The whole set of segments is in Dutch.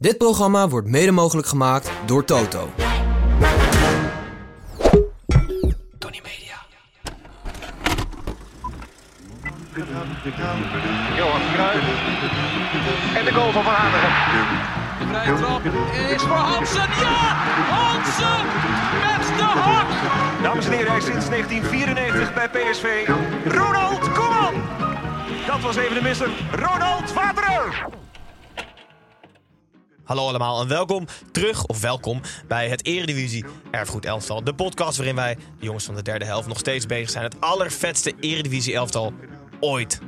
Dit programma wordt mede mogelijk gemaakt door Toto. Tony Media. Johan Cruijff. En de goal van Van Hanegem. De vrije trap is voor Hansen. Ja! Hansen met de hak! Dames en heren, hij is sinds 1994 bij PSV. Ronald Koeman. Dat was even de misser. Ronald Waterer. Hallo allemaal en welkom terug, of welkom, bij het Eredivisie Erfgoed Elftal. De podcast waarin wij, de jongens van de derde helft, nog steeds bezig zijn. Het allervetste Eredivisie Elftal ooit.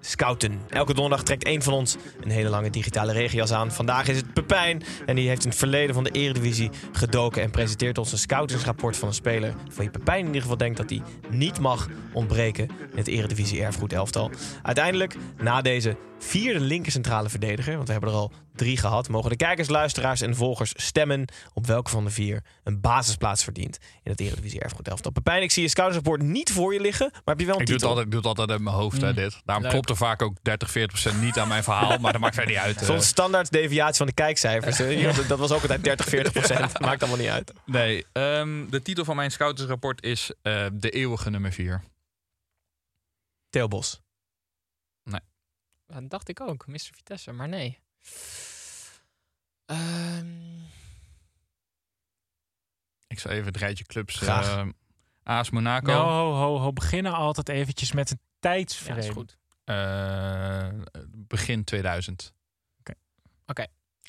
Scouten. Elke donderdag trekt één van ons een hele lange digitale regenjas aan. Vandaag is het Pepijn en die heeft in het verleden van de Eredivisie gedoken en presenteert ons een scoutingsrapport van een speler van je Pepijn in ieder geval denkt dat hij niet mag ontbreken in het Eredivisie Erfgoed Elftal. Uiteindelijk, na deze vierde linker centrale verdediger, want we hebben er al drie gehad, mogen de kijkers, luisteraars en volgers stemmen op welke van de vier een basisplaats verdient in het Eredivisie Erfgoed Elftal. Pepijn, ik zie je scoutingsrapport niet voor je liggen, maar heb je wel een Ik doe het, altijd, ik doe het altijd in mijn hoofd, hè, dit. Daarom klopt er vaak ook 30, 40 procent niet aan mijn verhaal. Maar dat maakt verder niet uit. eh. Soms standaard deviatie van de kijkcijfers. hè. Dat was ook altijd 30, 40 procent. Maakt allemaal niet uit. Nee, ehm, de titel van mijn scoutersrapport is eh, De Eeuwige nummer 4. Theo Bos. Dat dacht ik ook, Mr. Vitesse, maar nee. Ehm, Ik zal even het rijtje clubs. Graag. eh, AS Monaco. Nou, ho, ho, ho. Beginnen altijd eventjes met een ja, tijdsframe. is goed. eh, begin 2000.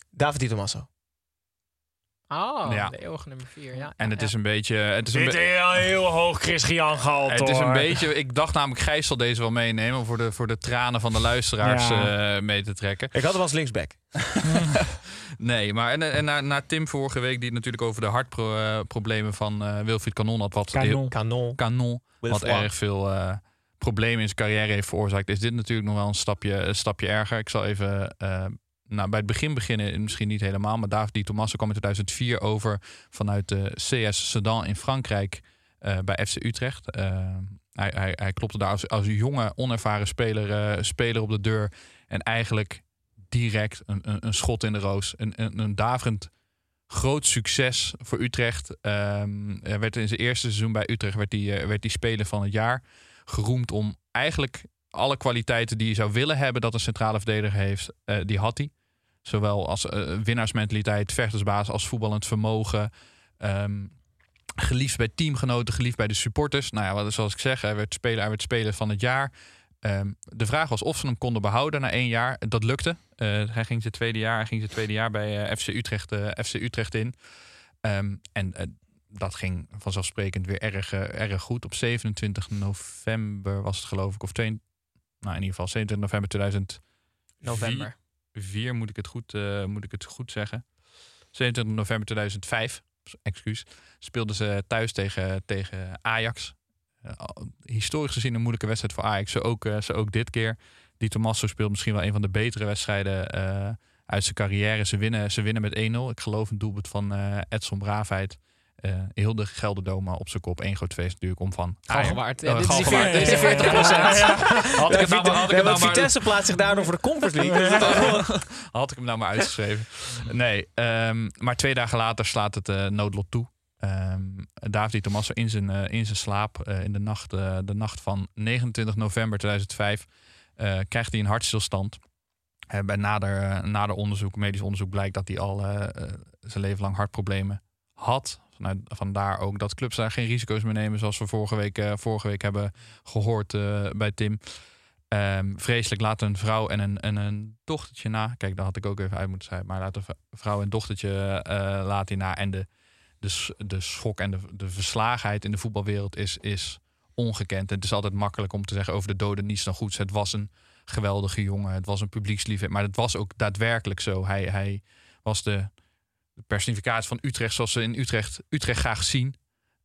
David Di Tommaso. Oh, Ja. de eeuwige nummer 4. Ja, En ja, het ja. is een beetje... Het is een, be- heel, heel hoog Christian gehaald, het is een hoor. beetje... Ik dacht namelijk Gijs zal deze wel meenemen... om voor de, voor de tranen van de luisteraars Ja. eh, mee te trekken. Ik had hem als linksback. Nee, maar en, en naar, naar Tim vorige week... die het natuurlijk over de hartproblemen van eh Wilfried Kanon had... wat. Canon. Kanon, wat Wilfried. erg veel eh, problemen in zijn carrière heeft veroorzaakt, is dit natuurlijk nog wel een stapje, een stapje erger. Ik zal even nou, bij het begin beginnen, misschien niet helemaal, maar David Di Tommaso kwam in 2004 over vanuit de CS Sedan in Frankrijk eh, bij FC Utrecht. Eh, hij, hij, hij klopte daar als, jonge, onervaren speler, eh, speler op de deur en eigenlijk direct een, een, een schot in de roos. Een, een, een daverend groot succes voor Utrecht. Ehm, werd in zijn eerste seizoen bij Utrecht werd hij, eh, werd hij speler van het jaar. Geroemd om eigenlijk alle kwaliteiten die je zou willen hebben dat een centrale verdediger heeft, eh, die had hij. Zowel als eh, winnaarsmentaliteit, vechtersbaas als voetballend vermogen. Ehm, geliefd bij teamgenoten, geliefd bij de supporters. Nou ja, wat- zoals ik zeg, hij werd speler, hij werd speler van het jaar. Ehm, de vraag was of ze hem konden behouden na één jaar. Dat lukte. Eh, hij ging zijn tweede jaar, ging zijn tweede jaar bij FC, Utrecht, FC Utrecht in. Ehm, en dat ging vanzelfsprekend weer erg, erg goed. Op 27 november was het geloof ik. Of twee, nou in ieder geval 27 november 2004 November. moet ik het goed, eh, moet ik het goed zeggen. 27 november 2005, excuus, speelden ze thuis tegen, tegen Ajax. Eh, historisch gezien een moeilijke wedstrijd voor Ajax. Zo ook, eh, zo ook dit keer. Die Tommaso speelt misschien wel een van de betere wedstrijden uit zijn carrière. Ze winnen, ze winnen met 1-0. Ik geloof een doelpunt van Edson Braafheid. Eh, heel de Gelderdoma op zijn kop. Eén groot feest natuurlijk om van Galgenwaard. Ja, Oh, dit is die Galgenwaard. 40, dit is die 40 Had ik het nou maar- had ik het maar- Vitesse plaatst zich daardoor voor de Conference League. Had ik hem nou maar uitgeschreven. Nee, ehm, maar twee dagen later slaat het eh, noodlot toe. Ehm David Tommaso in zijn, in zijn slaap in de nacht, de nacht van 29 november 2005 eh, krijgt hij een hartstilstand. Bij nader, nader onderzoek, medisch onderzoek, blijkt dat hij al zijn leven lang hartproblemen had. Vanuit, vandaar ook dat clubs daar geen risico's meer nemen, zoals we vorige week, eh, vorige week hebben gehoord eh, bij Tim. Ehm, vreselijk laat een vrouw en een, en een dochtertje na. Kijk, daar had ik ook even uit moeten zijn. Maar laat een vrouw en dochtertje eh, laat hij na. En de, de, de schok en de, de verslagenheid in de voetbalwereld is, is ongekend. En het is altijd makkelijk om te zeggen over de doden niets dan goeds. Het was een geweldige jongen. Het was een publieksliever. Maar het was ook daadwerkelijk zo. Hij, hij was de, de van Utrecht zoals ze in Utrecht, Utrecht graag zien.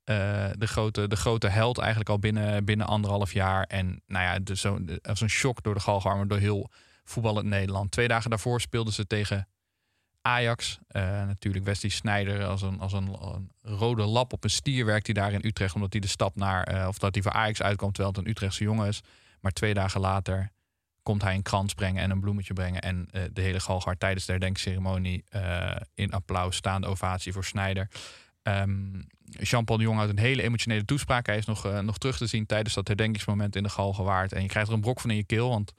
Eh, de, grote, de grote held eigenlijk al binnen, binnen anderhalf jaar. En nou ja, de, zo, shock door de galgenarmen, door heel voetballend Nederland. Twee dagen daarvoor speelden ze tegen Ajax. Eh, natuurlijk Wesley Sneijder als, een, als een, een rode lap op een stier werkt hij daar in Utrecht. Omdat hij de stap naar, eh, of dat hij voor Ajax uitkomt terwijl het een Utrechtse jongen is. Maar twee dagen later komt hij een krans brengen en een bloemetje brengen. En eh, de hele galgaard tijdens de herdenkingsceremonie eh, in applaus, staande ovatie voor Snijder. Ehm, Jean-Paul de Jong had een hele emotionele toespraak. Hij is nog, eh, nog terug te zien tijdens dat herdenkingsmoment in de Galgenwaard. En je krijgt er een brok van in je keel, want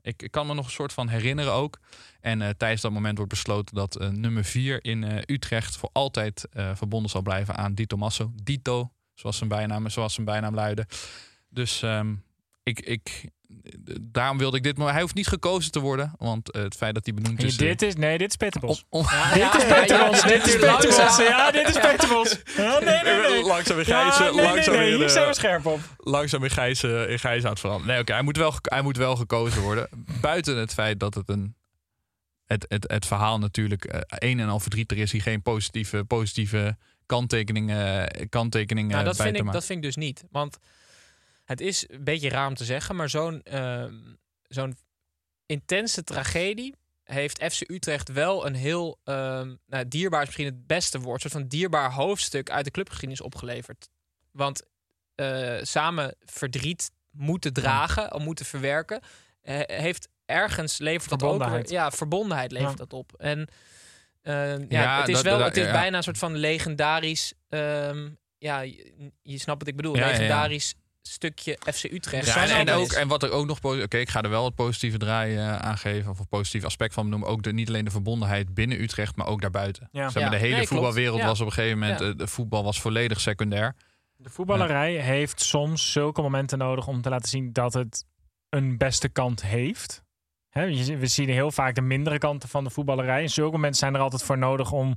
ik, ik kan me nog een soort van herinneren ook. En tijdens dat moment wordt besloten dat nummer 4 in Utrecht voor altijd verbonden zal blijven aan Di Tommaso. Dito, zoals zijn bijnaam, zoals zijn bijnaam luidde. Dus ehm, ik, ik, daarom wilde ik dit. Maar hij hoeft niet gekozen te worden, want eh, het feit dat hij benoemd En is. dit is, nee, dit is Peter Bos. om- om- Ja, Dit is ja, Peter ja, Bos, ja, dit is Peter ja, Bos. Ja, dit is Peter Bos. Ja, nee, nee, nee. Langzaam weer Ja, Gijs, nee, nee, langzaam nee, hier eh, zijn we scherp op. langzaam in Gijs, eh, in Gijs aan het veranderen. Nee, oké, hij, moet wel, hij moet wel gekozen worden. Buiten het feit dat het een. Het, het, het verhaal natuurlijk eh, een en al verdrietig is. Hier geen positieve, positieve kanttekeningen, kanttekeningen Nou, dat, bij vind te ik, maken. dat vind ik dus niet. Want het is een beetje raar om te zeggen, maar zo'n ehm, zo'n intense tragedie heeft FC Utrecht wel een heel ehm, nou, dierbaar is misschien het beste woord, soort van dierbaar hoofdstuk uit de clubgeschiedenis opgeleverd. Want eh, samen verdriet moeten dragen of moeten verwerken, eh, heeft ergens levert dat ook weer, ja verbondenheid levert Ja. dat op. En eh, ja, Ja, het is dat- wel, dat- het is ja. bijna een soort van legendarisch. ehm, ja, je, je snapt wat ik bedoel. Ja, ja, ja. legendarisch stukje FC Utrecht. Ja, zijn en, ook, en wat er ook nog... Oké, ik ga er wel het positieve draai eh, aan geven. Of een positief aspect van benoemen. Ook de, niet alleen de verbondenheid binnen Utrecht, maar ook daarbuiten. Ja. Zeg maar, Ja. de hele Nee, voetbalwereld Ja. was op een gegeven moment... Ja. eh, de voetbal was volledig secundair. De voetballerij heeft soms zulke momenten nodig om te laten zien dat het een beste kant heeft. We zien heel vaak de mindere kanten van de voetballerij. En zulke momenten zijn er altijd voor nodig om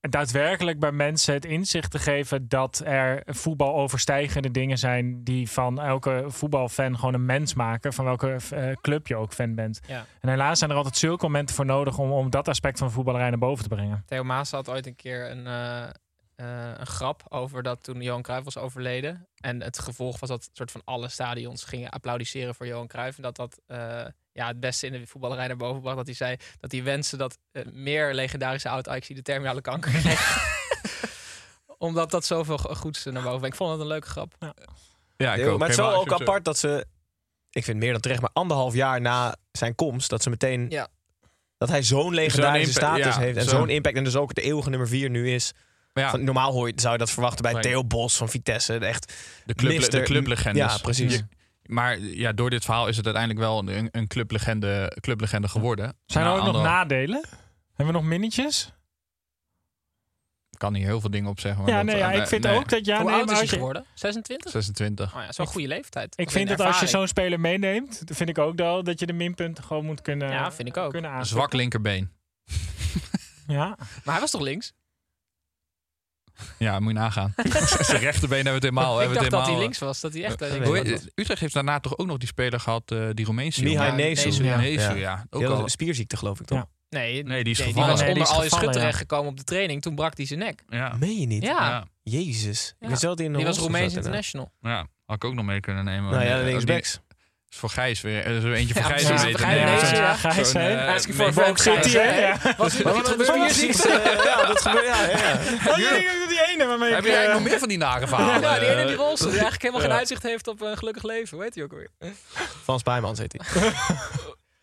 daadwerkelijk bij mensen het inzicht te geven dat er voetbal overstijgende dingen zijn die van elke voetbalfan gewoon een mens maken, van welke eh, club je ook fan bent. Ja. En helaas zijn er altijd zulke momenten voor nodig om, om dat aspect van voetballerij naar boven te brengen. Theo Maas had ooit een keer een, eh, eh, een grap over dat toen Johan Cruijff was overleden. En het gevolg was dat soort van alle stadions gingen applaudisseren voor Johan Cruijff. En dat dat ja, het beste in de voetballerij naar boven bracht. Dat hij zei dat hij wenste dat eh, meer legendarische oud ajax de terminale kanker kreeg. Omdat dat zoveel go- goeds naar boven brengt. Ik vond het een leuke grap. Ja, Heel- maar het is wel ook apart dat ze, ik vind meer dan terecht, maar anderhalf jaar na zijn komst, dat ze meteen, Ja. dat hij zo'n legendarische status ja, heeft en zo'n- impact en dus ook de eeuwige nummer vier nu is. Ja, Van, normaal hoor je, zou je dat verwachten bij Nee. Theo Bos van Vitesse, echt de, club, de clublegendes. Ja, precies. Je- Maar ja, door dit verhaal is het uiteindelijk wel een, een clublegende, clublegende geworden. Zijn er ook nog nadelen? Hebben we nog minnetjes? Ik kan hier heel veel dingen op zeggen. maar Ja, dat- nee, ja, eh, ik vind nee, ook dat ja, Hoe nee, oud maar is hij als je, geworden? 26? 26. Oh ja, dat is wel een goede leeftijd. Ik vind dat als je zo'n speler meeneemt, dan vind ik ook wel dat je de minpunten gewoon moet kunnen, Ja, vind ik ook. kunnen. Zwak linkerbeen. Ja. Maar hij was toch links? Ja, moet je nagaan. Zijn rechterbeen hebben we het helemaal. ik hebben we dacht dat hij links was. Dat hij echt eh, eh, Utrecht heeft daarna toch ook nog die speler gehad, eh, die Roemeense Mihai. Nesu. Ja, ja. Nesu, Ja. ja. Ook al, een spierziekte geloof ik toch? Ja. Nee, Nee, die is die was Nee, die onder al je schut terechtgekomen op de training. Toen brak hij zijn nek. ja. Meen je niet? Ja, Ja. Jezus. Ja. Ik in de die was Roemeens inderdaad. International. ja, had ik ook nog mee kunnen nemen. Nou ja, linksbacks. Is voor Gijs weer. Er is er eentje voor Ja, Gijs precies, om mee voor te Gijs, ja. Gijs, hè? eh, Asking nee, for a Bob City, hè? Ja. Wat gebeurt hier? Ja, dat gebeurt. Ja, ja. Oh, die, die ene waarmee Heb je eh, eigenlijk nog meer van die nare verhalen? Ja, die ene die Eh, rolstoel. Die eigenlijk helemaal geen uitzicht heeft op een gelukkig leven. Hoe heet hij ook alweer? Frans Bijmans heet hij.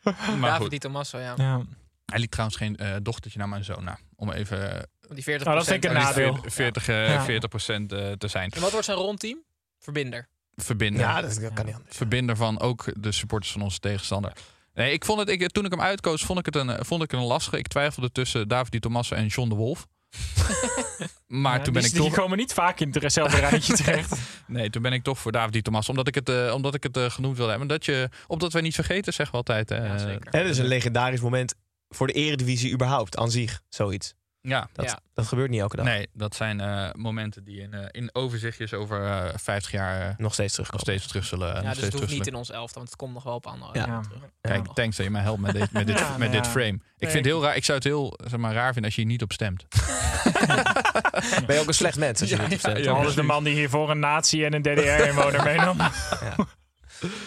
Maar David goed. Di Tommaso, ja. Ja. Hij liet trouwens geen eh, dochtertje naar mijn zoon. Nou, om even eh, Die 40 Oh, dat vind ik een nadeel. 40, eh, Ja. 40% eh, te zijn. En wat wordt zijn rondteam? Verbinder. Verbinder. Ja, dat kan niet anders. Verbinder van ook de supporters van onze tegenstander. Nee, ik vond het, ik, toen ik hem uitkoos, vond ik het een, vond ik het een lastige. Ik twijfelde tussen David Di Tommaso en John de Wolf. maar Ja, toen ben die, ik die toch. komen niet vaak in hetzelfde rijtje terecht. Nee, toen ben ik toch voor David Di Tommaso. Omdat ik het, eh, omdat ik het eh, genoemd wilde hebben. Dat je, opdat wij niet vergeten, zeggen we altijd. eh, Ja, zeker. En het is een legendarisch moment voor de eredivisie überhaupt, aan zich, zoiets. Ja, Dat, Ja. dat gebeurt niet elke dag. nee, dat zijn eh, momenten die in, eh, in overzichtjes over eh 50 jaar eh, Nog steeds nog terugkomen. steeds terug zullen. Ja, nog dus het hoeft terug niet in ons elftal, want het komt nog wel op andere. Ja. Ja. terug. Kijk, Ja. thanks dat je mij helpt met dit, met dit, Ja, met dit frame. Ik Nee. vind het heel raar. Ik zou het heel zeg maar, raar vinden als je hier niet op stemt. Ben je ook een slecht mens als je Ja, niet op stemt? ja, Al is de man die hiervoor een nazi en een DDR-inwoner meenam. Nou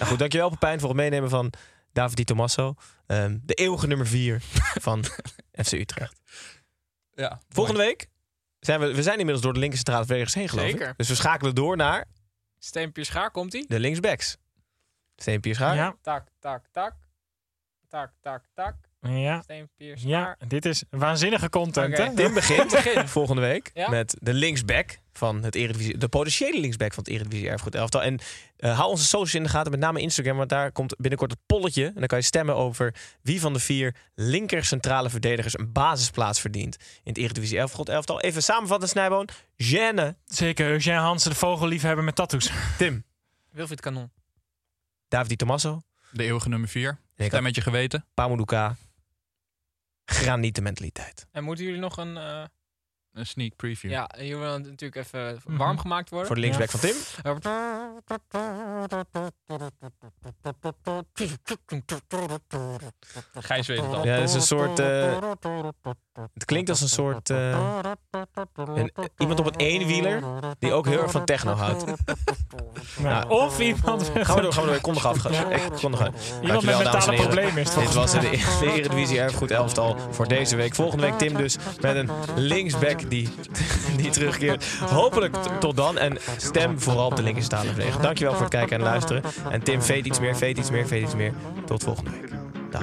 goed, dankjewel Pepijn voor het meenemen van David Di Tommaso. Ehm, de eeuwige nummer 4 van FC Utrecht. Ja, Volgende week zijn we, we zijn inmiddels door de linker centrale verdedigers heen geloof ik. Zeker. Dus we schakelen door naar Steempje schaar, komt ie? de linksbacks. Steen Pierschaar. Ja, Tak, tak, tak. Tak, tak, tak. ja, Steempje ja, schaar. dit is waanzinnige content, hè? Tim begint volgende week Ja. met de linksback van het Eredivisie, de potentiële linksback van het Eredivisie Erfgoed Elftal. En eh, hou onze socials in de gaten, met name Instagram, want daar komt binnenkort het polletje. En dan kan je stemmen over wie van de vier linker centrale verdedigers een basisplaats verdient in het Eredivisie Erfgoed Elftal. Even samenvatten, Snijboon. Gêne. Zeker, Eugène Hansen, de vogelliefhebber met tattoos. Tim. Wilfried Kanon. David Di Tommaso. De eeuwige nummer 4. Ik Stem had met je geweten. Pamuduka. Granieten mentaliteit. En moeten jullie nog een... eh, Een sneak preview. ja, hier wil natuurlijk even Mhm. warm gemaakt Voor worden. de linksback van Tim. Gijs weet het al. Ja, het is een soort... eh, het klinkt als een soort... eh, een- iemand op een eenwieler die ook heel erg van techno houdt. Nou, of iemand Gaan we door, gaan we door. Ik kondig af. Ik kondig af. iemand met Dankjewel, dames en mentale heren. problemen is Dit was de, de Eredivisie Erfgoed elftal voor deze week. Volgende week Tim dus met een linksback die, die terugkeert. Hopelijk tot dan. En stem vooral op de linker stalen verdediger. Dankjewel voor het kijken en luisteren. En Tim, veet iets meer, veet iets meer, veet iets meer. Tot volgende week. Dag.